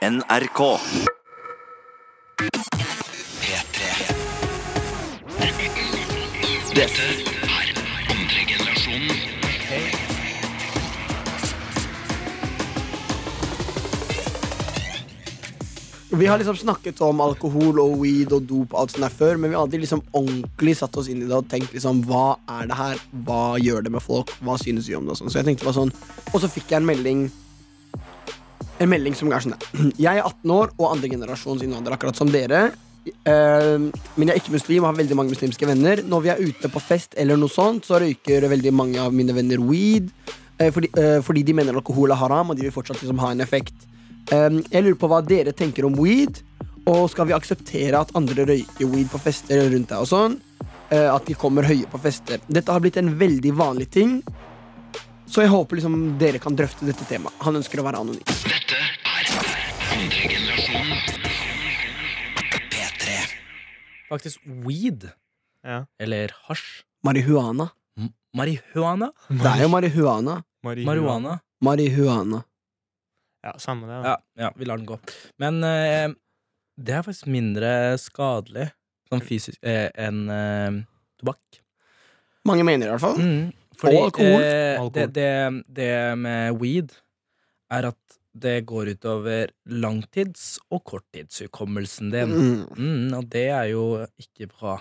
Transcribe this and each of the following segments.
NRK. P3. Dette er andre generasjonen. Vi har liksom snakket om alkohol og weed og dop alt sånt der før, men vi har aldri liksom ordentlig satt oss inn i det og tenkt liksom hva er det her, hva gjør det med folk, hva synes vi om det og sånn. Så jeg tenkte bare sånn, og så fikk jeg en melding En melding som er sånn. Jeg er 18 år og andre generasjons innvandrer, akkurat som dere. Uh, men jeg er ikke muslim og har veldig mange muslimske venner. Når vi er ute på fest, eller noe sånt så røyker veldig mange av mine venner weed. Uh, fordi, uh, fordi de mener alkohol er haram, og de vil fortsatt liksom ha en effekt. Um, jeg lurer på hva dere tenker om weed. Og skal vi akseptere at andre røyker weed på fester rundt deg og sånn? Eh, at de kommer høye på fester. Dette har blitt en veldig vanlig ting. Så jeg håper liksom dere kan drøfte dette temaet. Han ønsker å være anonym. Dette er andre generasjon P3. Faktisk weed. Ja. Eller hasj. Marihuana. M- Marihuana? Det er jo marihuana. Marihuana. Marihuana. Ja, samme det. Ja, ja, vi lar den gå. Men eh, det er faktisk mindre skadelig sånn fysisk eh, enn eh, tobakk. Mange mener i hvert fall. Mm, fordi, Og alkohol. Eh, Alkohol. Det, det, det med weed er at det går utover langtids- og korttidshukommelsen din. Mm. Mm, og det er jo ikke bra.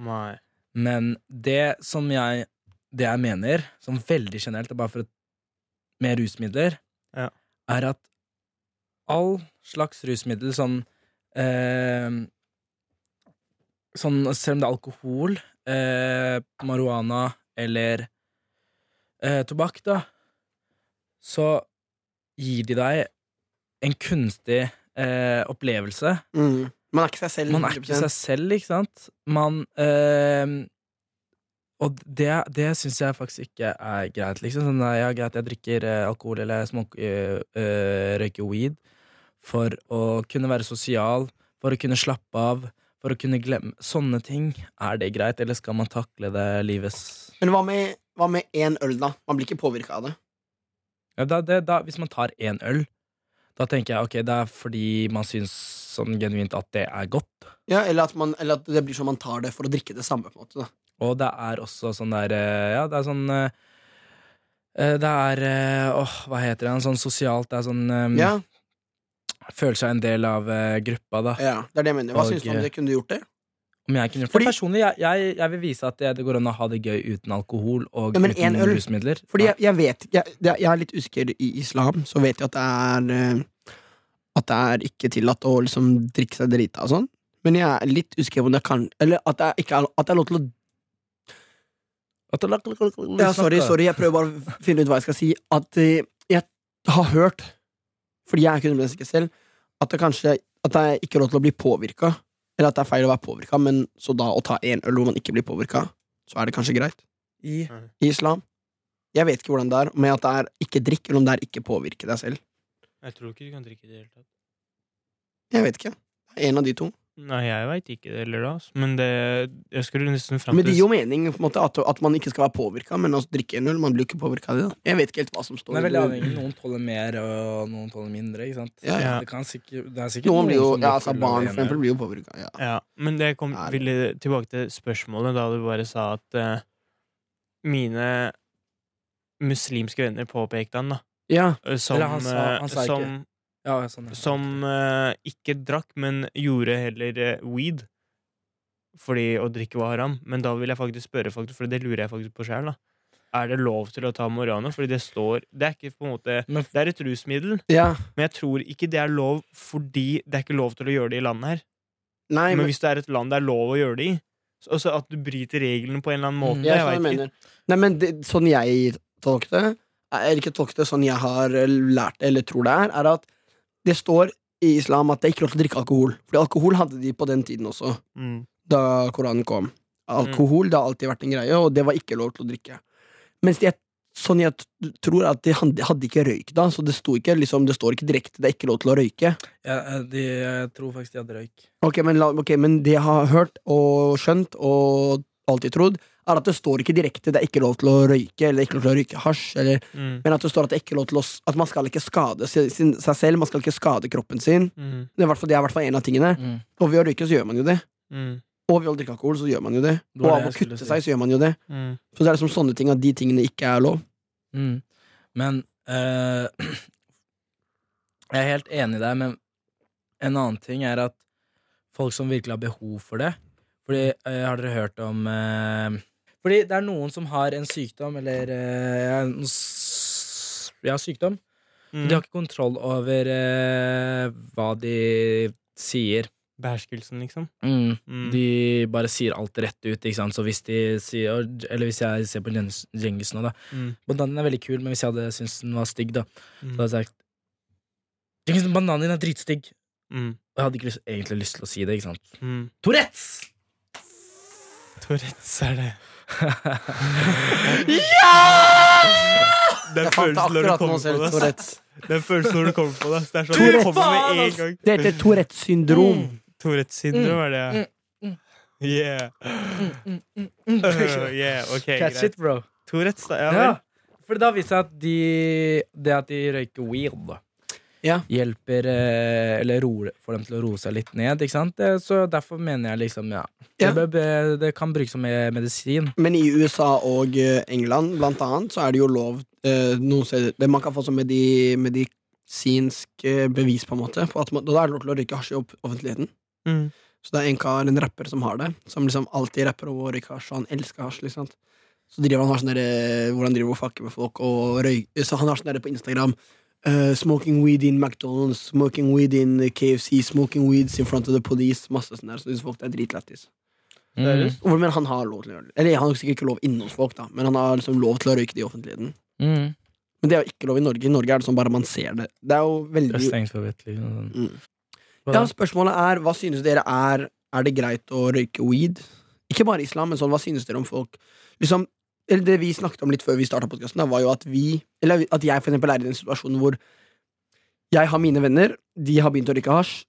Nei. Men det som jeg Det jeg mener, som veldig generelt, er bare for å med rusmidler, Ja. er at all slags rusmiddel, sånn eh, Sånn selv om det er alkohol, eh, marihuana eller eh, tobakk, da, så gir de deg en kunstig eh, opplevelse. Mm. Man er ikke seg selv. Man er ikke seg selv, ikke sant? Man eh, Og det, det syns jeg faktisk ikke er greit. Liksom. Sånn, ja, greit, jeg drikker eh, alkohol eller smoker, eh, eh, røyker weed for å kunne være sosial, for å kunne slappe av, for å kunne glemme Sånne ting. Er det greit, eller skal man takle det livets Men hva med, hva med én øl, da? Man blir ikke påvirka av det. ja, da, det, da, Hvis man tar én øl, da tenker jeg ok, det er fordi man syns sånn genuint at det er godt. Ja, eller, at man, eller at det blir sånn man tar det for å drikke det samme. på en måte da. Og det er også sånn der eh, Ja, det er sånn eh, eh, Det er Åh, hva heter det? Sånn sosialt. Det er sånn eh, Ja, Føler seg en del av gruppa, da. ja, det er det jeg mener. Hva Og, syns du om det? Kunne du gjort det? Om jeg kunne gjort Fordi- det Personlig, jeg, jeg, jeg vil vise at det, går an å ha det gøy uten alkohol og Ja, uten rusmidler. Fordi jeg, jeg vet jeg, jeg er litt usikker i islam, så vet jeg at det er eh, At det er ikke tillatt å liksom drikke seg drita og sånn. Men jeg er litt usikker på om det kan Eller at det, ikke er, at det er lov til å Ja, sorry, sorry, jeg prøver bare å finne ut hva jeg skal si. At eh, jeg har hørt, fordi jeg er ikke 100% selv, at det kanskje At er ikke lov til å bli påvirka. Eller at det er feil å være påvirka, men så da å ta én øl hvor man ikke blir påvirka, så er det kanskje greit. I, I islam. Jeg vet ikke hvordan det er, med at det er ikke drikk, eller om det er ikke påvirke deg selv. Jeg tror ikke du kan drikke i det hele tatt. Jeg vet ikke. Det er En av de to. Nei, jeg veit ikke det heller, da. Men det Jeg skulle nesten fram Men det gir jo mening på en måte, at, at man ikke skal være påvirka, men å drikke en øl Man blir ikke påvirka av det. da. Jeg vet ikke helt hva som står det er veldig avhengig. Noen tåler mer, og noen tåler mindre. Ikke sant? Ja, ja. Det, kan sikkert, det er sikkert Noen blir jo, som ja, altså Barn for eksempel blir jo påvirka. Ja. Ja, men det kom ville tilbake til spørsmålet da du bare sa at uh, mine muslimske venner påpekte han, da. ja. eh, Som, Eller han sa- han eh, sa ikke. som, Ja, sånn, ja. som uh, ikke drakk, men gjorde heller uh, weed. Fordi å drikke var haram. Men da vil jeg faktisk spørre, faktisk, for det lurer jeg faktisk på sjøl. Er det lov til å ta morano? Fordi det står Det er ikke på en måte Men Det er et rusmiddel, ja. men jeg tror ikke det er lov fordi det er ikke lov til å gjøre det i landet her. Nei, Men men, hvis det er et land det er lov å gjøre det i, så altså at du bryter reglene på en eller annen måte Mm. jeg Jeg vet ikke. Nei, men det, sånn jeg tolker det, eller ikke tolker det, sånn jeg har eh, lært det, eller tror det er, er at det står i islam at det er ikke lov til å drikke alkohol. Fordi alkohol hadde de på den tiden også, Mm. da Koranen kom. Alkohol det har alltid vært en greie, og det var ikke lov til å drikke. Mens de, sånn jeg tror at de hadde, ikke røyk da, så det, ikke, liksom, det står ikke direkte det er ikke lov til å røyke. Ja, eh, de, jeg tror faktisk de hadde røyk. Ok, men, okay men det jeg har hørt og skjønt og alltid trodd, er at det står ikke direkte det er ikke lov til å røyke, eller ikke lov til å røyke hasj, eller, Mm. men at det står at det er ikke lov til å At man skal ikke skade sin, sin, seg selv, man skal ikke skade kroppen sin. Mm. Det er i hvert fall, det er i hvert fall en av tingene. Mm. Og ved å røyke så gjør man jo det. Mm. Og ved å drikke alkohol så gjør man jo det. Det Og av å kutte si. seg så gjør man jo det. Mm. Så det er liksom sånne ting at de tingene ikke er lov. Mm. Men eh, Jeg er helt enig i deg, men en annen ting er at folk som virkelig har behov for det Fordi eh, Har dere hørt om eh, Fordi det er noen som har en sykdom, eller uh, en Ja, sykdom. Mm. De har ikke kontroll over uh, hva de sier. Beherskelsen, liksom. Mm. Mm. De bare sier alt rett ut. Ikke sant? Så hvis de sier Eller hvis jeg ser på Djengis nå, da. Mm. Bananen er veldig kul, men hvis jeg hadde syntes den var stygg, da, Mm. så hadde jeg sagt Djengis, bananen din er dritstygg. Mm. Og jeg hadde ikke lyst, egentlig lyst til å si det, ikke sant. Tourettes! Tourettes er det. Den følelsen når du kommer på det. Den følelsen når du kommer på det. Det er sånn det kommer med en gang. Det heter Tourettes syndrom. Mm. Tourettes syndrom er det. ja. Yeah. Mm, Uh, yeah. Okay, Catch greit. it, bro. Tourettes, da. Ja Ja. vel. For da viser det at de Det at de røyker weed, da, Ja. hjelper eh, Eller roer, får dem til å roe seg litt ned, sant? Så derfor mener jeg liksom, ja. Det, Ja. bør det kan brukes som medisin. Men i USA og eh, England blant annet, så er det jo lov eh, det Man kan få sånn medi, medisinsk eh, bevis, på en måte. På at man, da er det lov til å røyke hasj i offentligheten. Mm. Så det er en kar, en rapper, som har det. Som liksom alltid rapper om å røyke hasj, og han elsker hasj. liksom Så driver han har sånn derre- hvor han driver og fucker med folk og røyker Så han har sånn på Instagram eh, Smoking weed in McDonald's, smoking weed in KFC, smoking weeds in front of the police. Masse sånn der. Så synes folk det er dritlættis. Mm. Men han har lov til å gjøre det. Eller han har sikkert ikke lov inne hos folk, da men han har liksom lov til å røyke det i offentligheten. Mm. Men det er jo ikke lov i Norge. I Norge er det sånn bare man ser det. Det er jo Det er veldig for vett, liksom. Mm. Ja. Spørsmålet er hva synes dere er Er det greit å røyke weed? Ikke bare islam, men sånn, hva synes dere om folk Liksom, eller Det vi snakket om litt før vi starta podkasten, var jo at vi Eller at jeg for eksempel er i den situasjonen hvor jeg har mine venner, de har begynt å rykke hasj.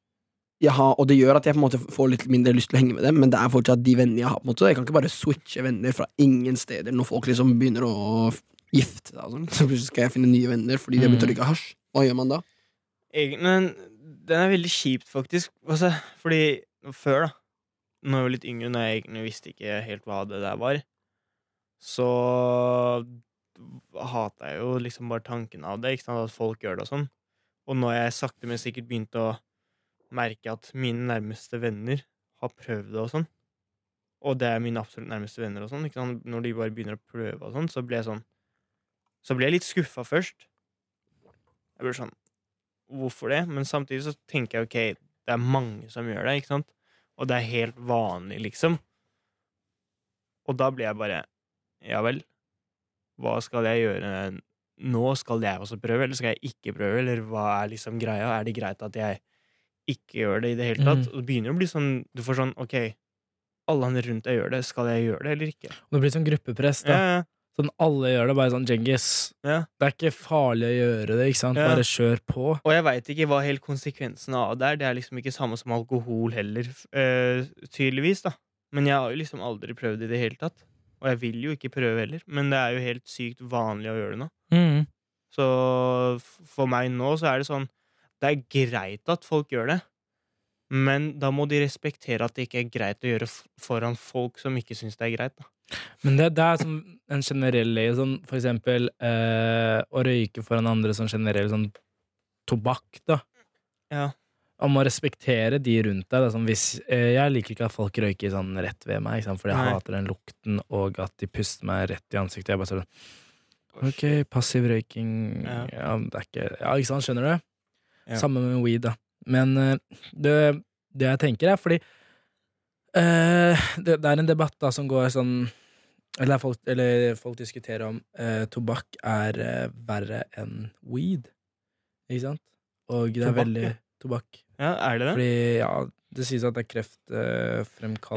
Har, og det gjør at jeg på en måte får litt mindre lyst til å henge med dem, men det er fortsatt de vennene jeg har. på en måte Jeg kan ikke bare switche venner fra ingen steder når folk liksom begynner å gifte seg. sånn. Så plutselig skal jeg finne nye venner fordi de har begynt å rykke røyke hasj. Hva gjør man da? Egentlig, men den er veldig kjipt, faktisk. Altså, fordi før, da Når jeg var litt yngre, når jeg egentlig visste ikke helt hva det der var, så hata jeg jo liksom bare tanken av det, ikke sant, at folk gjør det og sånn. Og nå har jeg sakte, men sikkert begynt å merke at mine nærmeste venner har prøvd det og sånn. Og det er mine absolutt nærmeste venner og sånn. ikke sant? Når de bare begynner å prøve og sånn, så blir jeg sånn Så blir jeg litt skuffa først. Jeg blir sånn Hvorfor det? Men samtidig så tenker jeg ok, det er mange som gjør det, ikke sant? Og det er helt vanlig, liksom. Og da blir jeg bare Ja vel, hva skal jeg gjøre nå? Skal jeg også prøve, eller skal jeg ikke prøve? Eller hva er liksom greia? Er det greit at jeg ikke gjør det i det hele tatt? Og det begynner å bli sånn Du får sånn ok, alle andre rundt deg gjør det, skal jeg gjøre det eller ikke? Og det blir sånn gruppepress, da. Ja, ja. Sånn alle gjør det, bare sånn Djengis. Ja. Det er ikke farlig å gjøre det, ikke sant? Bare kjør på. Og jeg veit ikke hva helt konsekvensen av det er. Det er liksom ikke samme som alkohol heller, eh, tydeligvis, da. Men jeg har jo liksom aldri prøvd det i det hele tatt. Og jeg vil jo ikke prøve heller, men det er jo helt sykt vanlig å gjøre det nå. Mm. Så for meg nå så er det sånn Det er greit at folk gjør det, men da må de respektere at det ikke er greit å gjøre foran folk som ikke syns det er greit. da. Men det, det er en generell leie, sånn for eksempel eh, å røyke foran andre sånn generell sånn tobakk, da. Ja. Om å respektere de rundt deg. Sånn hvis, eh, jeg liker ikke at folk røyker sånn rett ved meg, fordi jeg Nei. hater den lukten, og at de puster meg rett i ansiktet. Jeg bare sånn Ok, passiv røyking ja. Ja. det er ikke Ja, ikke sant, skjønner du? Ja. Samme med weed, da. Men eh, det, det jeg tenker, er fordi eh, det, det er en debatt da som går sånn Eller, folk, eller folk diskuterer om eh, tobakk er eh, verre enn weed. Ikke sant? Og det er Tobakk, veldig ja. Tobakk. ja, er det det? Fordi, ja, det sies at det er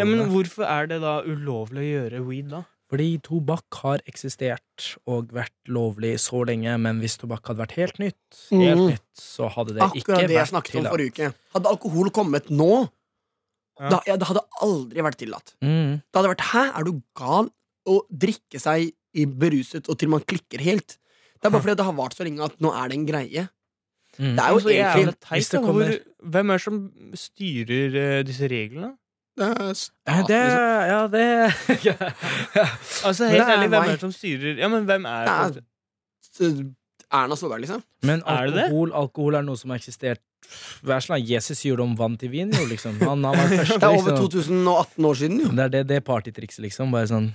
Ja, men hvorfor er det da ulovlig å gjøre weed, da? Fordi tobakk har eksistert og vært lovlig så lenge, men hvis tobakk hadde vært helt nytt, helt Mhm. nytt så hadde det ikke vært Akkurat det jeg snakket om tillatt. forrige uke. Hadde alkohol kommet nå, Ja. Da, ja, det hadde aldri vært tillatt. Mm. Det hadde vært Hæ, er du gal? Å drikke seg i beruset og til man klikker helt. Det er bare fordi det har vart så lenge at nå er det en greie. Mm. Det er jo Så egentlig teit, det kommer- Hvor, hvem er det som styrer uh, disse reglene? det er Ja, det liksom. Ja, det ja. Altså, helt er ærlig, hvem er det som styrer Ja, men hvem er Det er Erna Solberg, liksom. Men Er det det? alkohol, alkohol er noe som har eksistert Vær så snill, Jesus gjorde om vann til vin, jo, liksom. Han, han første, Det er over liksom. 2018 år siden, jo. Det er det, det partytrikset, liksom. Bare sånn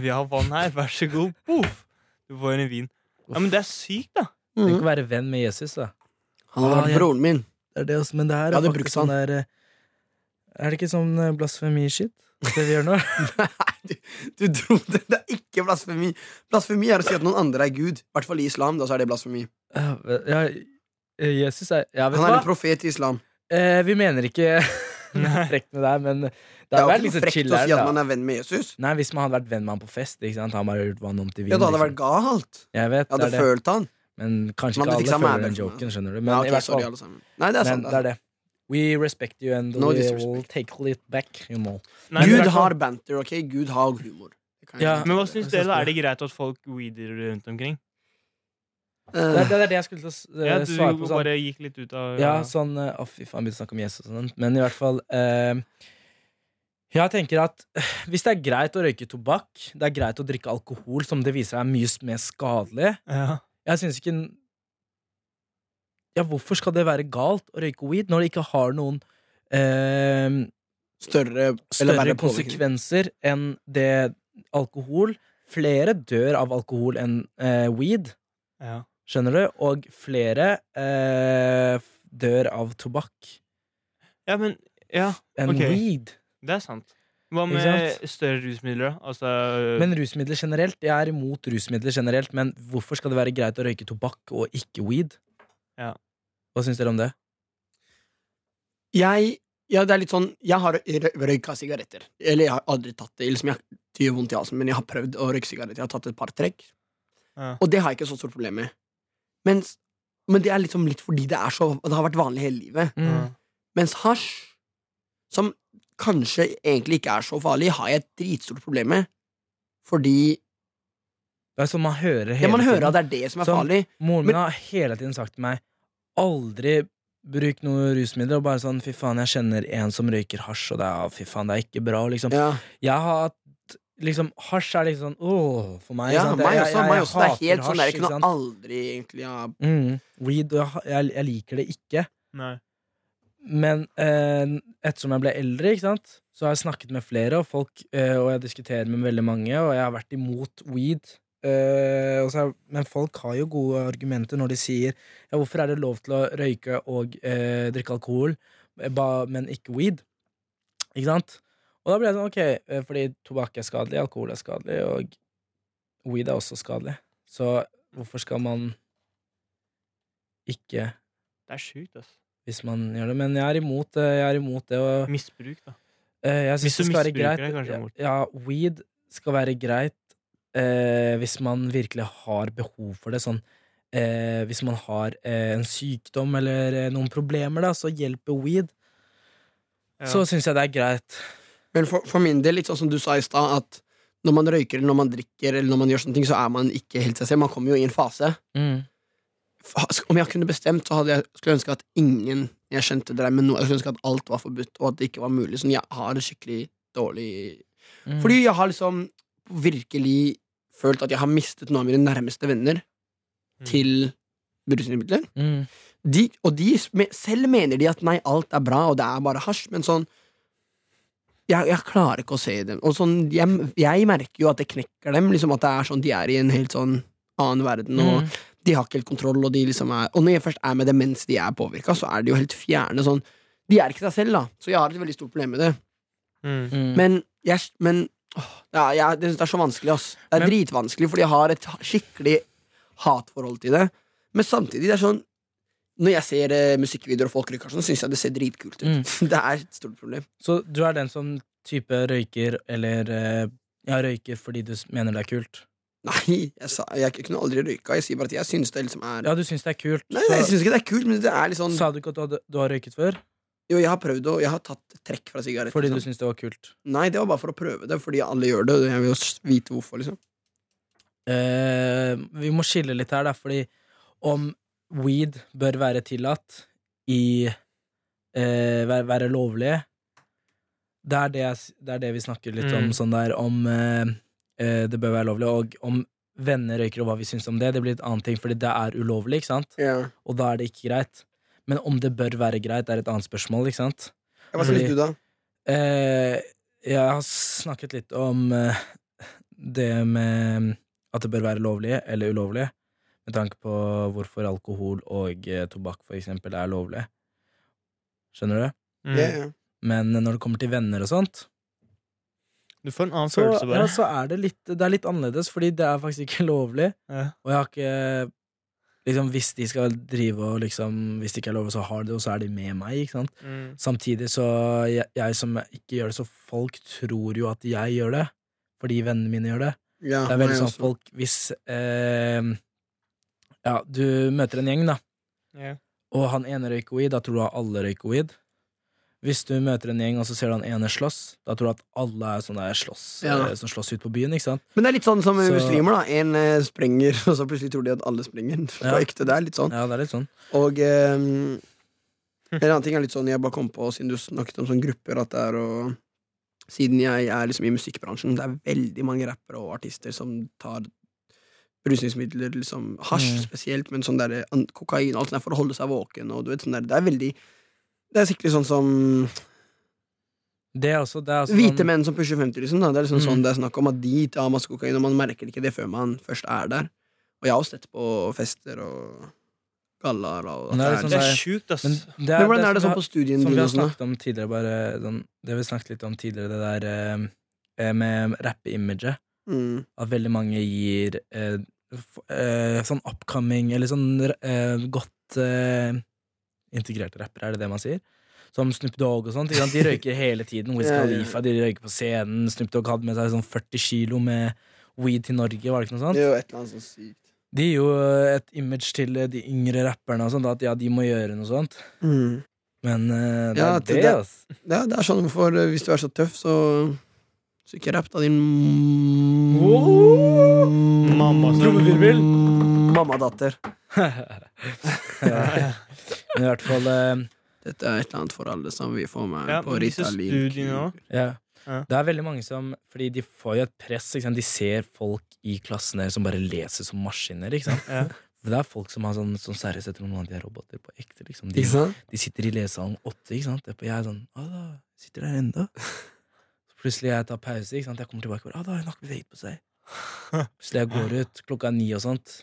Vi har vann her, vær så god. Poff! Du får en vin. Ja, men det er sykt, da. Tenk Mhm. å være venn med Jesus, da. Han hadde Ah, vært ja. broren min. Det er det også, men det her er faktisk sånn der eh, Er det ikke sånn eh, blasfemi-shit? Det vi gjør nå? Nei, du, du dro det. Det er ikke blasfemi. Blasfemi er å si at noen andre er Gud. I hvert fall i islam. Da så er det blasfemi. Ja, ja, eh, Jesus er Ja, vet Han er hva? en profet i islam. Eh, vi mener ikke frekt med deg, men det Det er jo ikke liksom frekt å si at man er venn med Jesus. Nei, hvis man hadde vært venn med han på fest, ikke sant? han bare gjort vann om til vin. Ja, det hadde liksom. vært galt. Jeg vet, Jeg hadde det. følt han. Men kanskje men ikke alle føler den liksom, joken, skjønner du. Men Ja, i ok, hvert sorry, fall, alle. Nei, det er men sant. det er det. We respect you and No we will take it back, you know. Nei, Gud har banter, ok? Gud har humor. Det Ja. Men hva syns dere, da? Er det greit at folk weeder rundt omkring? Det er, Eh, det er det jeg skulle til å s- eh, Ja, du svare på. Sånn. bare gikk litt ut av Ja, sånn eh, Å, fy faen, begynte å snakke om Jesus og sånn. Men i hvert fall eh, Jeg tenker at eh, hvis det er greit å røyke tobakk, det er greit å drikke alkohol, som det viser seg er mye mer skadelig ja. Jeg syns ikke Ja, hvorfor skal det være galt å røyke weed når det ikke har noen eh, Større eller større konsekvenser enn det alkohol Flere dør av alkohol enn eh, weed, ja. skjønner du? Og flere eh, dør av tobakk Ja, men Ja, enn weed. det er sant. Hva med større rusmidler, da? Altså Men rusmidler generelt, jeg er imot rusmidler generelt, men hvorfor skal det være greit å røyke tobakk og ikke weed? Ja. Hva syns dere om det? Jeg ja, det er litt sånn Jeg har røyka sigaretter. Eller jeg har aldri tatt det. Liksom jeg, det vondt i halsen, men jeg har prøvd å røyke sigaretter. Jeg har tatt et par trekk, Ja. og det har jeg ikke så stort problem med. Men, men det er liksom litt fordi det er så Det har vært vanlig hele livet. Mm. Mens hasj, som kanskje egentlig ikke er så farlig, har jeg et dritstort problem med. Fordi Det er sånn man hører hele ja, man hører at det er det som er Sånn, farlig. Moren Men- min har hele tiden sagt til meg Aldri bruk noe rusmidler. Og bare sånn, fy faen, jeg kjenner en som røyker hasj, og det er, fy faen, det er ikke bra. Liksom. Ja, Jeg har hatt liksom, Hasj er liksom åh, for meg. ja sant? meg Jeg- også. jeg- jeg, jeg også. Det er hater hasj, sånn det er ikke noe aldri egentlig ja. mm, Weed, jeg, jeg, jeg liker det ikke. Nei. Men eh, ettersom jeg ble eldre, ikke sant så har jeg snakket med flere, og, folk, eh, og jeg diskuterer med veldig mange, og jeg har vært imot weed. Eh, så men folk har jo gode argumenter når de sier Ja, hvorfor er det lov til å røyke og eh, drikke alkohol, eh, men ikke weed? Ikke sant? Og da ble jeg sånn, ok, eh, fordi tobakk er skadelig, alkohol er skadelig, og weed er også skadelig. Så hvorfor skal man ikke Det er sjukt, altså. Hvis man gjør det. Men jeg er imot. Jeg er imot det og, Misbruk, da. eh, jeg Hvis synes du det skal være greit. det, ja, weed skal være greit eh, hvis man virkelig har behov for det. Sånn eh, hvis man har eh, en sykdom eller eh, noen problemer, da, så hjelper weed. Ja. Så syns jeg det er greit. Men for, for min del, litt sånn som du sa i stad, at når man røyker eller når man drikker, eller når man gjør sånne ting, så er man ikke helt seg selv. Man kommer jo i en fase. Mm. Om jeg kunne bestemt, så hadde jeg skulle ønske at ingen jeg kjente drev med noe. Jeg skulle ønske at alt var forbudt, og at det ikke var mulig. Sånn, jeg har det skikkelig dårlig Mm. Fordi jeg har liksom virkelig følt at jeg har mistet noen av mine nærmeste venner Mm. til rusmidler. Mm. De, og de selv mener de at nei, alt er bra, og det er bare hasj, men sånn jeg, jeg klarer ikke å se dem. Og sånn, jeg, jeg merker jo at det knekker dem, liksom at det er sånn, de er i en helt sånn annen verden, og Mm. de har ikke helt kontroll, og de liksom er Og når jeg først er med det mens de er påvirka, så er de jo helt fjerne sånn De er ikke seg selv, da, så jeg har et veldig stort problem med det. Mm. Mm. Men, jeg, men åh, ja, jeg, det, det er så vanskelig, ass. Det er Men- dritvanskelig, fordi jeg har et skikkelig hatforhold til det. Men samtidig, det er sånn Når jeg ser eh, musikkvideoer og folk rykker sånn, syns jeg det ser dritkult ut. Mm. Det er et stort problem. Så du er den som type røyker eller eh, Ja, røyker fordi du mener det er kult? Nei, jeg, sa, jeg kunne aldri røyka. Jeg sier bare at jeg syns det liksom er Ja, du syns det er kult. Nei, jeg syns ikke det er kult, men det er litt sånn sa du ikke at du, hadde, du har røyket før? Jo, jeg har prøvd å Jeg har tatt trekk fra sigaretter. Fordi du liksom. syns det var kult? Nei, det var bare for å prøve det, fordi alle gjør det. og Jeg vil jo vite hvorfor, liksom. Eh, vi må skille litt her, da, fordi om weed bør være tillatt i eh, være, være lovlig det er det, jeg, det er det vi snakker litt om, Mm. sånn der om eh, det bør være lovlig, og om venner røyker og hva vi syns om det. Det blir et annet ting, fordi det er ulovlig, ikke sant? Ja. Og da er det ikke greit. Men om det bør være greit, er et annet spørsmål, ikke sant? Hva syns Fordi- du, da? Eh, jeg har snakket litt om eh, det med at det bør være lovlig eller ulovlig, med tanke på hvorfor alkohol og eh, tobakk for eksempel er lovlig. Skjønner du? Mm. Yeah, yeah. Men når det kommer til venner og sånt, Du får en annen så, følelse, ja, så er det litt, det er litt annerledes, fordi det er faktisk ikke lovlig. Ja. Og jeg har ikke liksom, Hvis de skal drive og liksom Hvis det ikke er lov, så har de det, og så er de med meg, ikke sant? Mm. Samtidig så jeg, jeg som ikke gjør det, så folk tror jo at jeg gjør det. Fordi vennene mine gjør det. ja Det er veldig sånn at folk Hvis eh, Ja, du møter en gjeng, da, Ja. og han ene røyker weed, da tror du at alle røyker weed. Hvis du møter en gjeng, og så ser du han ene slåss, da tror du at alle er sånne slåss, Ja. eh, som slåss ut på byen, ikke sant? Men det er litt sånn som Så- muslimer. da En eh, sprenger, og så plutselig tror de at alle sprenger. Ja. Det er litt sånn. Ja, det er litt sånn. Og eh, en annen ting er litt sånn jeg bare kom på, siden du snakket om sånne grupper, at det er å Siden jeg er liksom i musikkbransjen, det er veldig mange rappere og artister som tar rusningsmidler, liksom hasj Mm. spesielt, men sånn der kokain alt sånt der for å holde seg våken, og du vet sånn der Det er veldig Det er sikkert sånn som Det er også, det er også hvite sånn- menn som pusher 50, liksom. Da. Det er liksom Mm. sånn det er snakk om at de tar masse kokain, og man merker ikke det før man først er der. Og jeg har også sett på fester og gallaer og det er liksom det Det er- er sjukt, ass. Men, det Men hvordan er det sånn på studien Som vi har sånn? snakket om tidligere, bare sånn, Det vi snakket litt om tidligere, det der eh, med rappe-imaget. Mm. At veldig mange gir eh, f eh, sånn upcoming, eller sånn eh, godt eh, integrerte rappere, er det det man sier? Som Snoop Dogg og sånt. De røyker hele tiden. Wiz. Khalifa, de røyker på scenen. Snoop Dogg hadde med seg sånn 40 kilo med weed til Norge, var det ikke noe sånt? Det er jo et eller annet sånn sykt. De gir jo et image til eh, de yngre rapperne og sånt, at ja, de må gjøre noe sånt. Mm. Men uh, det Ja, er det, det- altså. Ja, det er sånn for eh, hvis du er så tøff, så Så ikke rapp, da, din Mamma som- Trommevirvel. Mammadatter. Ja. Men i hvert fall eh, Dette er et eller annet for alle som vi får med Ja, på men disse Ritalin. også. ja. Ja. Det er veldig mange som Fordi de får jo et press. Ikke sant? De ser folk i klassen deres som bare leser som maskiner. Ikke sant? Ja. For det er folk som har sånn, sånn seriøst etter noen av de er roboter på ekte. Liksom. De, Ikke sant? de sitter i lesesalen åtte, ikke sant? Jeg er sånn Å da, sitter der ennå. Så plutselig jeg tar pause, ikke sant? Jeg kommer tilbake og bare, Å da har jeg ikke beveget på seg. Plutselig jeg går ut klokka ni og sånt.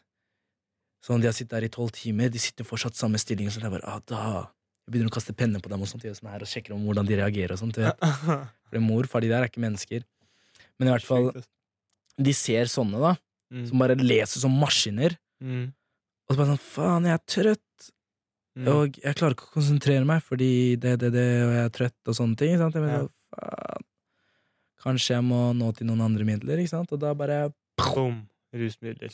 Sånn, De har sittet der i tolv timer, de sitter fortsatt samme stilling. Så jeg bare, ah, da Jeg begynner å kaste penner på dem og sånt, sånn her, og sjekker om hvordan de reagerer. og sånt. For mor, far, de der er ikke mennesker. Men i hvert fall, de ser sånne, da, Mm. som bare leser som maskiner. Mm. Og så bare sånn Faen, jeg er trøtt. Mm. Og jeg klarer ikke å konsentrere meg fordi det, det, det, og jeg er trøtt og sånne ting. Jeg mener, faen. Kanskje jeg må nå til noen andre midler, ikke sant? Og da bare Boom. Rusmidler.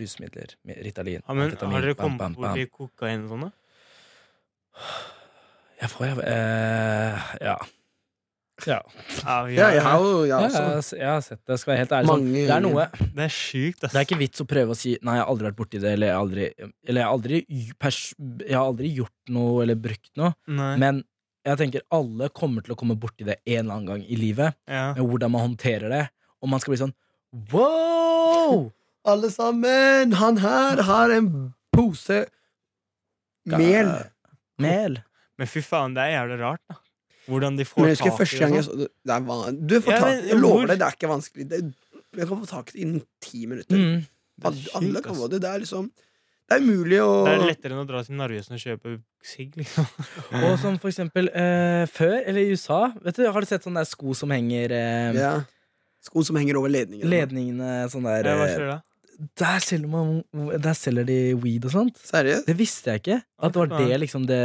Rusmidler. Ritalin. Ja, men har dere bam, kommet bam, bam. borti kokain og sånn, da? Jeg får, jeg eh, Ja. Ja. Ja, jeg har jo jeg Ja, jeg, også. har- jeg har sett det, skal være helt ærlig. Sånn, Mange det er noe Det er sjukt, ass. Det er ikke vits å prøve å si Nei, jeg har aldri vært borti det, eller jeg har aldri, eller jeg har aldri, pers, jeg har aldri gjort noe eller brukt noe. Nei. Men jeg tenker alle kommer til å komme borti det en eller annen gang i livet. Ja. Med hvordan man håndterer det. Og man skal bli sånn wow! Alle sammen! Han her har en pose mel. Mel. Men fy faen, det er jævlig rart, da. Hvordan de får Men tak i første gang det. jeg så det det er van... Du får Ja, tak, jeg lover hvor- deg, det er ikke vanskelig. Det, jeg kan få tak i det innen ti minutter. Mm. Det er Alle, alle kan få det. Det er liksom Det er umulig å sånn. Det er lettere enn å dra til Narvesen og kjøpe sigg, liksom. Og som for eksempel eh, før, eller i USA vet du, Har du sett sånne der sko som henger eh, ja. Sko som henger over ledningen. Ledningene sånn der Ja, hva eh, skjer da? der, selger man, der selger de weed og sånt. Seriøst? Det visste jeg ikke. At det var det liksom det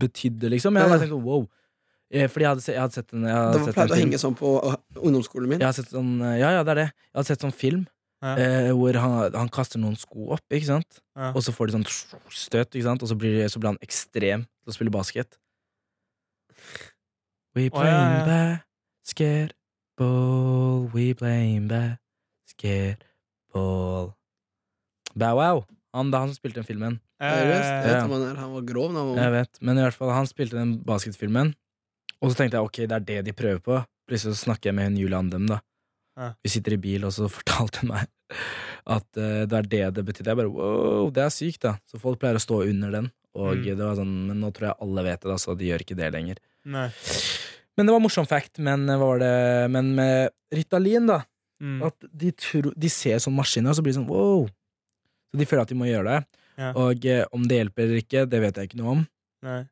betydde, liksom. Jeg hadde bare tenkt sånn, wow. Eh, Fordi jeg hadde, se, jeg hadde sett en, jeg hadde Det var pleide å henge sånn på uh, ungdomsskolen min. Jeg hadde sett sånn, ja, ja, det er det. Jeg hadde sett sånn film Ja. eh, hvor han, han kaster noen sko opp, ikke sant? Ja. Og så får de sånn støt, ikke sant? Og så blir, så blir han ekstrem til å spille basket. We Å, oh, ja, basketball, we playing basketball Bow wow! Han, det er han som spilte den filmen. Eh, Jeg vet ja. om han er. Han var grov da Jeg vet, men i hvert fall, han spilte den basketfilmen. Og så tenkte jeg ok, det er det de prøver på. Plutselig så snakker jeg med hun Julie Andem. da Eh. Vi sitter i bil, og så fortalte hun meg at uh, det er det det betydde. Jeg bare wow, det er sykt, da. Så folk pleier å stå under den. Og Mm. det var sånn, Men nå tror jeg alle vet det, da, så de gjør ikke det lenger. Nei. Men det var morsom fact. Men, eh, var det? men med Ritalin, da Mm. At de, tro, de ser sånn maskiner, og så blir det sånn wow. Så de føler at de må gjøre det. Ja. Og eh, om det hjelper eller ikke, det vet jeg ikke noe om. Nei.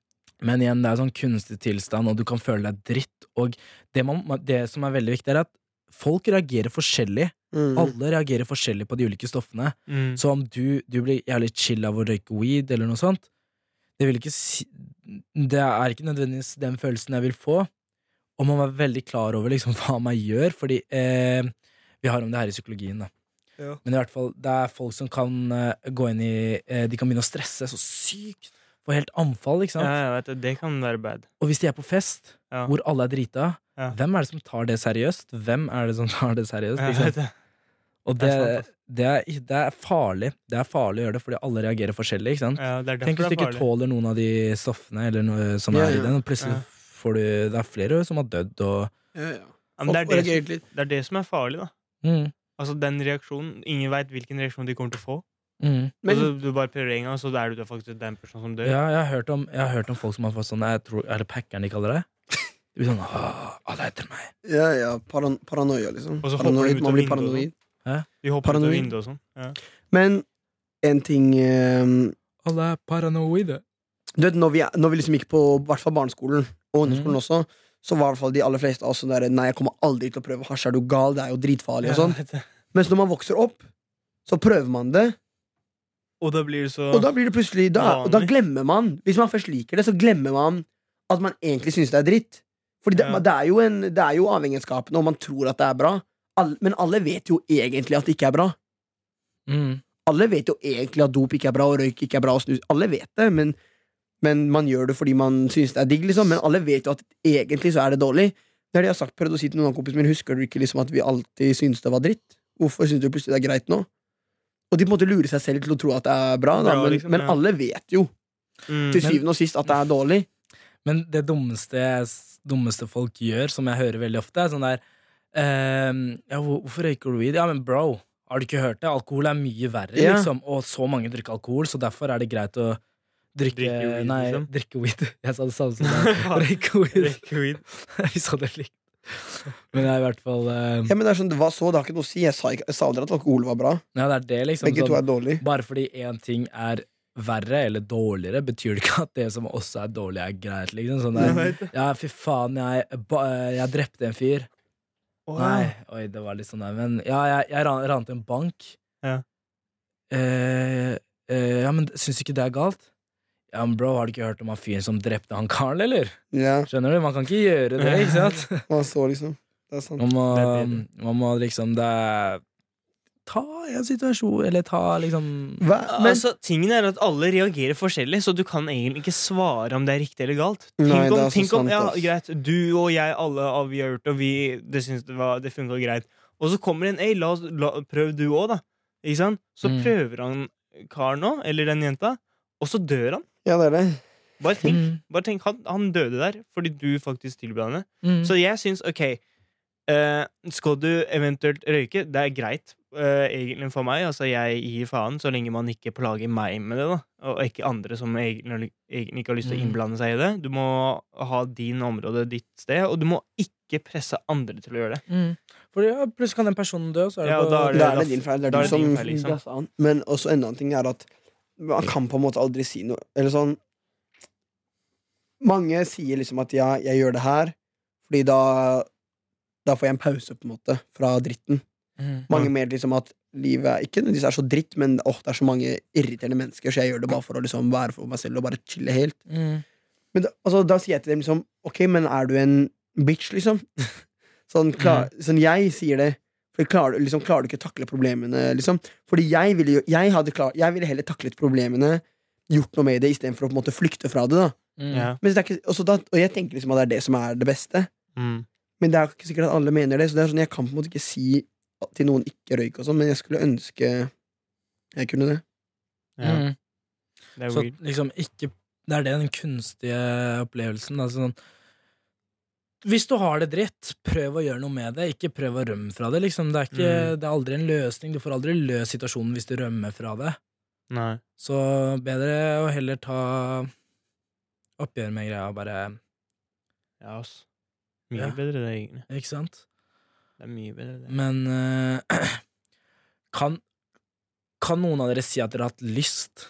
Men igjen, det er sånn kunstig tilstand, og du kan føle deg dritt. Og det, man, det som er veldig viktig, er at folk reagerer forskjellig. Mm. Alle reagerer forskjellig på de ulike stoffene. Mm. Så om du, du blir jævlig chill av å røyke weed, eller noe sånt, det vil ikke si Det er ikke nødvendigvis den følelsen jeg vil få. Og man må være veldig klar over liksom hva man gjør, fordi eh, vi har om det her i psykologien, da. Ja. Men i hvert fall, det er folk som kan eh, gå inn i eh, De kan begynne å stresse så sykt. Få helt anfall, ikke sant. Ja, vet det. Kan være bad. Og hvis de er på fest, Ja. hvor alle er drita, Ja. hvem er det som tar det seriøst? Hvem er det som tar det seriøst? Det. Og Det det, er det, er, farlig. Det er farlig å gjøre det, fordi alle reagerer forskjellig. ikke sant? Ja, det er Tenk hvis du ikke tåler noen av de stoffene eller noe som er i den, og plutselig. Får du Det er flere som har dødd, og Ja, ja. Men det, er det, som, det er det som er farlig, da. mm, Altså den reaksjonen Ingen veit hvilken reaksjon de kommer til å få. mm. Men og du bare prøver en gang, så er du faktisk den personen som dør. Ja, jeg har, hørt om, jeg har hørt om folk som har fått sånn jeg tror, Er det packeren de kaller det? De blir sånn Åh, alle er etter meg. ja, ja, paran paranoia, liksom. Paranoid, man blir paranoid. De hopper ut av vinduet og sånn. Ja. Men en ting um, Alle er paranoide. Du vet, når vi, når vi liksom gikk på i hvert barneskolen, og ungdomsskolen Mhm. også, så var i hvert fall de aller fleste av oss sånn Nei, jeg kommer aldri til å prøve hasj, er du gal? Det er jo dritfarlig, og sånn. Mens når man vokser opp, så prøver man det, Og da blir det så og da blir det plutselig Da, da glemmer man Hvis man først liker det, så glemmer man at man egentlig syns det er dritt. Fordi det, Ja. det, er jo en, det er jo avhengighetsskapende, og man tror at det er bra. Men alle vet jo egentlig at det ikke er bra. Mm. Alle vet jo egentlig at dop ikke er bra, og røyk ikke er bra, Alle vet det, men, men man gjør det fordi man syns det er digg, liksom. Men alle vet jo at egentlig så er det dårlig. Det er det jeg har sagt, prøvd å si til noen av kompisene mine. Husker du ikke liksom at vi alltid syntes det var dritt? Hvorfor syns du plutselig det er greit nå? Og de på en måte lurer seg selv til å tro at det er bra, da, men, liksom, men alle vet jo mm. til syvende og sist at det er dårlig. Men det dummeste, dummeste folk gjør, som jeg hører veldig ofte, er sånn der ehm, Ja, hvorfor røyker du weed? Ja, men bro, har du ikke hørt det? Alkohol er mye verre, Ja. liksom. Og så mange drikker alkohol, så derfor er det greit å drikke Drikke weed, Nei, liksom. drikke weed. Jeg sa det samme som deg. Drikke weed. Vi sa det likt. Men det er i hvert fall uh, Ja, men det er sånn, Hva så? Det har ikke noe å si. Jeg sa, ikke, jeg sa aldri at alkohol var bra. Ja, det er det, liksom. Begge to Sånn, er dårlig. bare fordi én ting er verre eller dårligere, betyr det ikke at det som også er dårlig, er greit. Liksom. Sånn Jeg der, ja, fy faen, jeg, ba, jeg drepte en fyr. Å, Nei, oi, det var litt sånn der. Men ja, jeg, jeg ran, ranet en bank. Ja. Eh, eh, ja, men syns ikke det er galt? Ja, men bro, har du ikke hørt om han fyren som drepte han karen, eller? Ja, Skjønner du? Man kan ikke gjøre det, ikke sant? Man så, liksom? Det er sant. Man må, man må liksom det er, Ta en situasjon, eller ta liksom Hva? Men altså, tingen er at alle reagerer forskjellig, så du kan egentlig ikke svare om det er riktig eller galt. Nei, Tenk om, det er tenk om ja, greit, du og jeg, alle har gjort det, og vi, det syns det, var- det funka greit. Og så kommer en Ei, la, oss- la, prøv du òg, da. Ikke sant? Så Mm. prøver han karen nå, eller den jenta, og så dør han. Ja, det er det. Bare tenk, Mm. bare tenk han, han døde der fordi du faktisk tilbød henne. Mm. Så jeg syns OK, uh, skal du eventuelt røyke? Det er greit, uh, egentlig for meg. Altså, jeg gir faen så lenge man ikke plager meg med det, da. Og ikke andre som egentlig, egentlig ikke har lyst til å Mm. innblande seg i det. Du må ha din område, ditt sted, og du må ikke presse andre til å gjøre det. Mm. For ja, plutselig kan den personen dø, så er det Ja, og da er Da er det din feil. Det er da du er det som liksom. Men også en annen ting er at man kan på en måte aldri si noe Eller sånn Mange sier liksom at ja, jeg gjør det her fordi da Da får jeg en pause, på en måte, fra dritten. Mm. Mange mer liksom at livet er ikke nødvendigvis er så dritt, men åh, det er så mange irriterende mennesker, så jeg gjør det bare for å liksom være for meg selv og bare chille helt. Mm. Men da, altså, da sier jeg til dem liksom Ok, men er du en bitch, liksom? sånn, klar, sånn jeg sier det For klarer, du- liksom, klarer du ikke å takle problemene, liksom? Fordi jeg ville, jeg, hadde klar, jeg ville heller taklet problemene, gjort noe med det, istedenfor å på en måte flykte fra det. da Mm. Ja. Men det er ikke, da, og jeg tenker liksom at det er det som er det beste. Mm. Men det er ikke sikkert at alle mener det, så det er sånn, jeg kan på en måte ikke si til noen ikke røyk og sånn, men jeg skulle ønske jeg kunne det. ja. Mm. Det Så weird. liksom ikke Det er det den kunstige opplevelsen. Da. Sånn, hvis du har det dritt, prøv å gjøre noe med det. Ikke prøv å rømme fra det. Liksom. Det, er ikke, Mm. det er aldri en løsning. Du får aldri løst situasjonen hvis du rømmer fra det. Nei. Så bedre å heller ta oppgjør med greia og bare Ja, ass. Mye Ja. bedre det, egentlig. Ikke sant? Det er mye bedre det. Men uh, kan, kan noen av dere si at dere har hatt lyst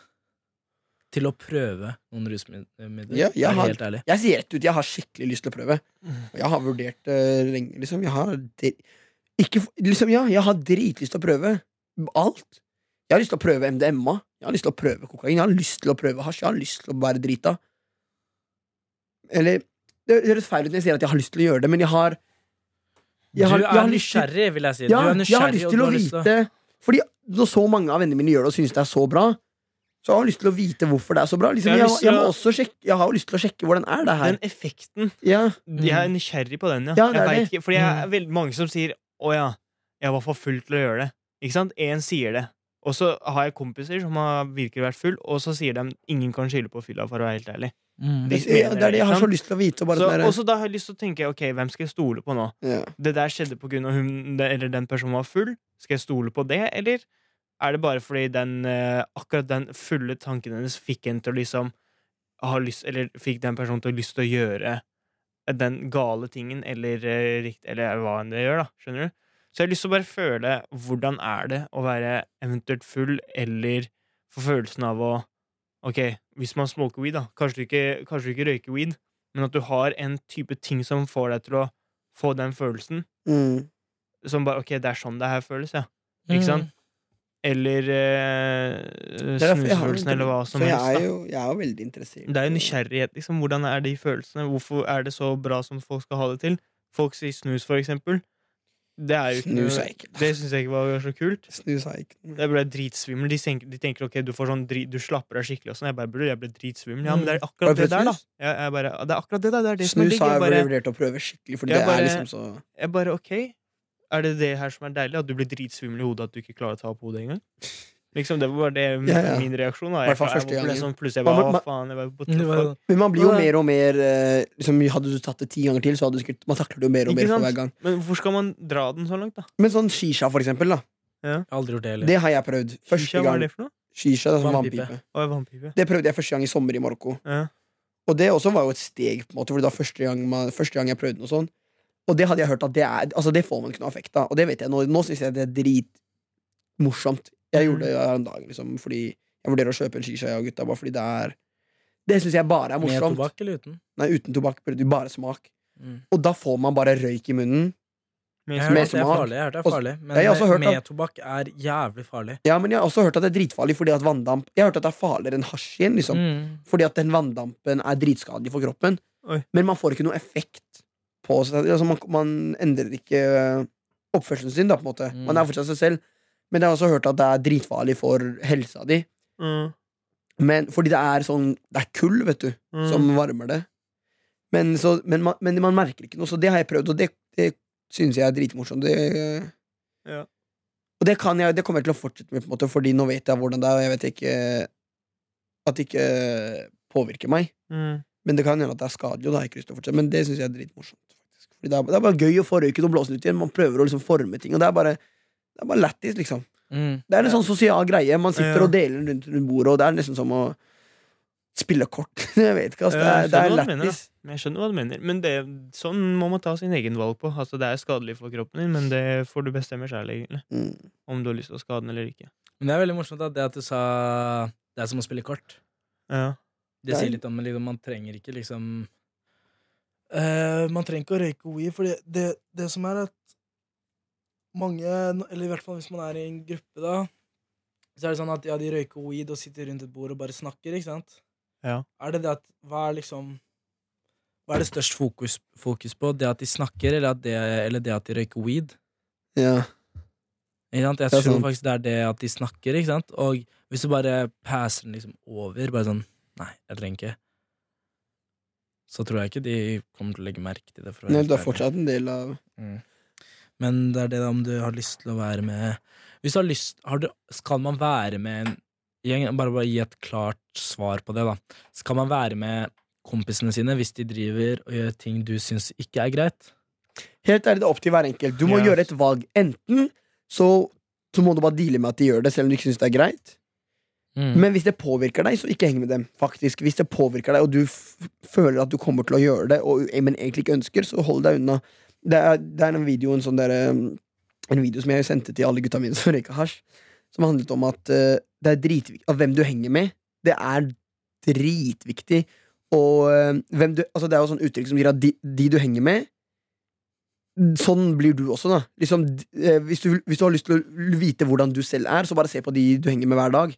til å prøve noen rusmidler? Ja, jeg har- helt ærlig. Jeg sier rett ut, jeg har skikkelig lyst til å prøve. Og jeg har vurdert det lenge, liksom. Jeg har ikke, liksom, ja, jeg har dritlyst til å prøve alt. Jeg har lyst til å prøve MDMA. Jeg har lyst til å prøve kokain. Jeg har lyst til å prøve hasj. Jeg har lyst til å være drita. Eller Det høres feil ut når jeg sier at jeg har lyst til å gjøre det, men jeg har jeg har- du er nysgjerrig, vil jeg si. Ja, du er jeg har lyst til å til vite Fordi når så mange av vennene mine gjør det og synes det er så bra, så har jeg lyst til å vite hvorfor det er så bra. Liksom, Jeg har jeg, må også sjekke, jeg har jo lyst til å sjekke hvordan er det her. Den effekten Ja, Jeg er nysgjerrig på den, ja. Ja, det jeg er vet ikke, fordi jeg er veldig mange som sier 'Å ja, jeg var for full til å gjøre det'. Ikke sant? Én sier det. Og så har jeg kompiser som har virkelig vært full, og så sier de 'ingen kan skylde på fylla', for å være helt ærlig. Mm. De det, ja, det er det jeg har så lyst til å vite. og Bare Så, sånn der- og da har jeg lyst til å tenke 'ok, hvem skal jeg stole på nå'? ja. Det der skjedde på grunn av hun eller den personen var full. Skal jeg stole på det, eller er det bare fordi den eh, akkurat den fulle tanken hennes fikk henne til å liksom ha lyst Eller fikk den personen til å lyst til å gjøre den gale tingen, eller eh, rikt, Eller hva enn det gjør, da. Skjønner du? Så jeg har lyst til å bare føle hvordan er det å være eventuelt full, eller få følelsen av å Ok, hvis man smoker weed, da. Kanskje du ikke, kanskje du ikke røyker weed, men at du har en type ting som får deg til å få den følelsen. Mm. Som bare Ok, det er sånn det her føles, ja. Mm. Ikke sant? Eller eh, snusfølelsen, eller hva som For jeg helst. er, jo, jeg er jo veldig interessert. Det er jo nysgjerrighet, liksom. Hvordan er de følelsene? Hvorfor er det så bra som folk skal ha det til? Folk sier snus, for eksempel. Det er jo ikke Snus er ikke Det syns jeg ikke var så kult. Snus er ikke Jeg ble dritsvimmel. De tenker, de tenker ok, du får sånn Du slapper av skikkelig og sånn. Jeg bare burde, jeg ble dritsvimmel. Ja, men det er akkurat det der, da. Jeg, jeg bare, det er akkurat det, der. Det er det som er Snus har Jeg jeg vurdert å prøve skikkelig, for det bare- er liksom så jeg bare ok. Er det det her som er deilig? At du blir dritsvimmel i hodet at du ikke klarer å ta opp hodet engang? Liksom, det var det Ja, ja. min reaksjon. Da. Jeg, første jeg, sånn, plutselig jeg bare, faen, jeg var på Det Men man blir jo mer og mer eh, liksom, Hadde du tatt det ti ganger til, så hadde du sikkert Man takler det jo mer og Ikke mer for hver gang. Men hvorfor skal man dra den så langt, da? Men sånn shisha, for eksempel, da. Ja. aldri gjort det heller. Det har jeg prøvd. Første Shisha, hva er det for noe? Shisha, det er sånn Vannpipe. Det prøvde jeg første gang i sommer i Marokko. Ja. Og det også var jo et steg, på en måte Fordi det var første gang, man, første gang jeg prøvde noe sånn. Og det hadde jeg hørt at det er Altså det får man ikke noe effekt av. Og det vet jeg nå. Nå syns jeg det er dritmorsomt. Jeg gjorde det her en dag, liksom, fordi jeg vurderer å kjøpe en shisha, jeg og gutta, bare fordi det er Det syns jeg bare er morsomt. Med tobakk eller uten? Nei, uten tobakk. Bare smak. Mm. Og da får man bare røyk i munnen. Jeg har hørt det er farlig, jeg det er farlig men med tobakk er jævlig farlig. Ja, men jeg har også hørt at det er dritfarlig fordi at vanndamp Jeg har hørt at det er farligere enn hasj igjen, liksom. Mm. Fordi at den vanndampen er dritskadelig for kroppen. Oi. Men man får ikke noe effekt på seg. Altså, man, man endrer ikke øh, oppførselen sin, da, på en måte. Mm. Man er fortsatt seg selv. Men jeg har også hørt at det er dritfarlig for helsa di. Mm. Men, fordi det er sånn Det er kull, vet du, Mm. som varmer det. Men, så, men, man, men man merker ikke noe, så det har jeg prøvd, og det, det syns jeg er dritmorsomt. Det, Ja. Og det, kan jeg, det kommer jeg til å fortsette med, på en måte fordi nå vet jeg hvordan det er, og jeg vet ikke at det ikke påvirker meg. Mm. Men det kan hende at det er skadelig, og da har jeg ikke lyst til å fortsette. Men det syns jeg er dritmorsomt. Faktisk Fordi det er, det er bare gøy å få røyken og blåse den ut igjen. Man prøver å liksom forme ting, og det er bare Det er bare lættis, liksom. Mm. Det er en sånn sosial greie. Man sitter Ja. og deler den rundt, rundt bordet, og det er nesten som å spille kort. jeg vet ikke, altså. Det er, det er lættis. Men Jeg skjønner hva du mener, men det, sånn må man ta sin egen valg på. Altså, det er skadelig for kroppen din, men det får du bestemme sjøl, egentlig. Mm. Om du har lyst til å skade den eller ikke. Men det er veldig morsomt at det at du sa det er som å spille kort. Ja. Det er- sier litt om liksom, Man trenger ikke liksom eh, Man trenger ikke å røyke weed, for det, det, det som er at mange, eller i hvert fall hvis man er i en gruppe, da, så er det sånn at ja, de røyker weed og sitter rundt et bord og bare snakker, ikke sant? Ja. Er det det at Hva er liksom Hva er det størst fokus, fokus på? Det at de snakker, eller, at det, eller det at de røyker weed? Ja. Ikke sant? Jeg tror sant. faktisk det er det at de snakker, ikke sant? Og hvis du bare passer den liksom over, bare sånn Nei, jeg trenger ikke. Så tror jeg ikke de kommer til å legge merke til det. Nei, du er fortsatt en del av Mm. Men det er det da om du har lyst til å være med Hvis du har lyst har du, Skal man være med en gjeng Bare, bare gi et klart svar på det, da. Skal man være med kompisene sine hvis de driver og gjør ting du syns ikke er greit? Helt ærlig, det er opp til hver enkelt. Du må yes. gjøre et valg. Enten så, så må du bare deale med at de gjør det, selv om du ikke syns det er greit. Mm. Men hvis det påvirker deg, så ikke heng med dem. faktisk Hvis det påvirker deg, og du føler at du kommer til å gjøre det, og, men egentlig ikke ønsker, så hold deg unna. Det er, det er en video en sånn der, um, En video som jeg sendte til alle gutta mine som røyka hasj, som handlet om at uh, det er dritviktig At hvem du henger med, det er dritviktig. Og uh, hvem du Altså, det er jo sånn uttrykk som sier at de, de du henger med Sånn blir du også, da. Liksom, eh, hvis, du, hvis du har lyst til å vite hvordan du selv er, så bare se på de du henger med hver dag.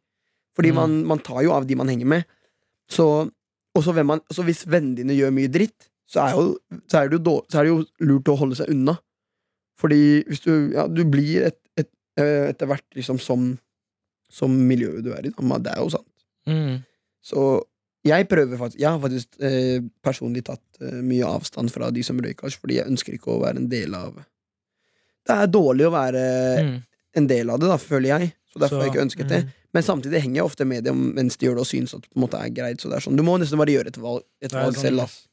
Fordi Mm. man, man tar jo av de man henger med. Så, man, så hvis vennene dine gjør mye dritt, så er, jo, så, er det jo då, så er det jo lurt å holde seg unna. Fordi hvis du Ja, du blir et, et, eh, etter hvert liksom som, som miljøet du er i. da. Det er jo sant. Mm. Så jeg prøver faktisk Jeg har faktisk eh, personlig tatt eh, mye avstand fra de som røyker fordi jeg ønsker ikke å være en del av Det er dårlig å være Mm. en del av det, da, føler jeg. Så derfor har jeg ikke ønsket det. mm. Men samtidig henger jeg ofte med dem mens de gjør det og synes at det på en måte er greit. Så det er sånn, Du må nesten bare gjøre et valg, et valg sånn- selv. ass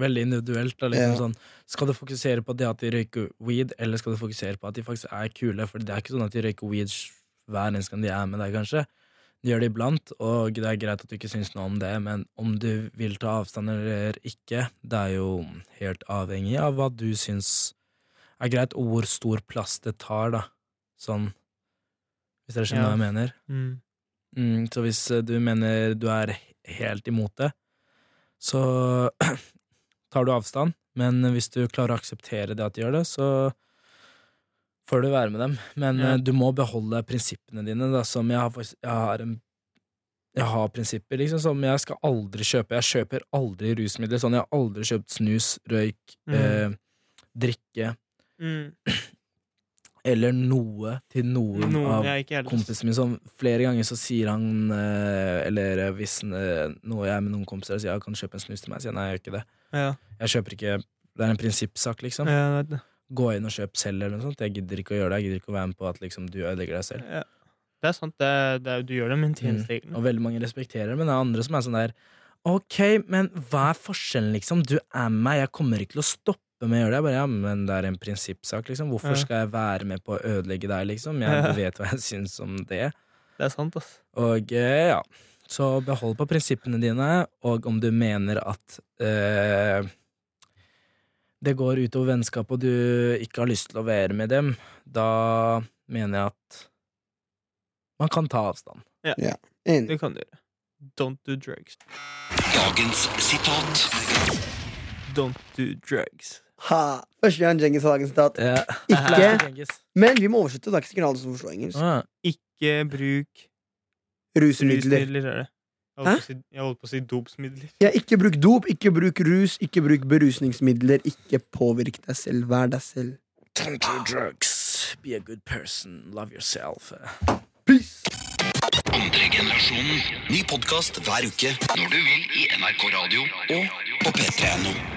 Veldig individuelt. Da, liksom Ja. sånn, skal du fokusere på det at de røyker weed, eller skal du fokusere på at de faktisk er kule? For det er ikke sånn at de røyker weed hver eneste gang de er med deg, kanskje. De gjør det iblant, og det er greit at du ikke syns noe om det, men om du vil ta avstand eller ikke, det er jo helt avhengig av hva du syns er greit, og hvor stor plass det tar, da. Sånn Hvis dere skjønner Ja. hva jeg mener? Mm. Mm, så hvis eh, du mener du er helt imot det, så tar du avstand. Men hvis du klarer å akseptere det at de gjør det, så får du være med dem. Men Ja. eh, du må beholde prinsippene dine, da, som jeg har, jeg har en jeg har prinsipper liksom som jeg skal aldri kjøpe. Jeg kjøper aldri rusmidler. Sånn, jeg har aldri kjøpt snus, røyk, Mm. eh, drikke Mm. Eller noe til noen Noen, av kompisene mine. flere ganger så sier han eh, Eller eh, hvis nå noe jeg er med noen kompiser og sier kan du kjøpe en snus til meg, sier jeg nei, jeg gjør ikke det. Ja, Jeg kjøper ikke Det er en prinsippsak, liksom. Ja, det det. Gå inn og kjøp selv, eller noe sånt. Jeg gidder ikke å gjøre det. Jeg gidder ikke å være med på at liksom, du ødelegger deg selv. Ja. Det er sant. Det du gjør det med en tjeneste, Mm. Og veldig mange respekterer det, men det er andre som er sånn der Ok, men hva er forskjellen, liksom? Du er med meg, jeg kommer ikke til å stoppe med å gjøre det. Jeg bare, ja, men det er en prinsippsak, liksom. Hvorfor skal jeg være med på å ødelegge deg, liksom? Jeg vet hva jeg syns om det. Det er sant, ass. Og eh, ja, så behold på prinsippene dine, og om du mener at eh, det går utover vennskap og du ikke har lyst til å være med dem, da mener jeg at man kan ta avstand. Ja, Det kan du gjøre. Don't do drugs. Dagens sitat. Don't do drugs. Ha! Første gang Djengis har dagens sitat. Ja. Ikke, men vi må oversette. Det er ikke sikkert alle som forstår engelsk. Ah, Ikke bruk Rusmidler. rusmidler, er det. Jeg holdt, på å si, jeg holdt på å si dopsmidler. Ja, ikke bruk dop, ikke bruk rus, ikke bruk berusningsmidler. Ikke påvirk deg selv. Vær deg selv. don't do drugs. Be a good person. Love yourself. Peace! Andre generasjonen. Ny podkast hver uke når du vil i NRK Radio og på p3.no.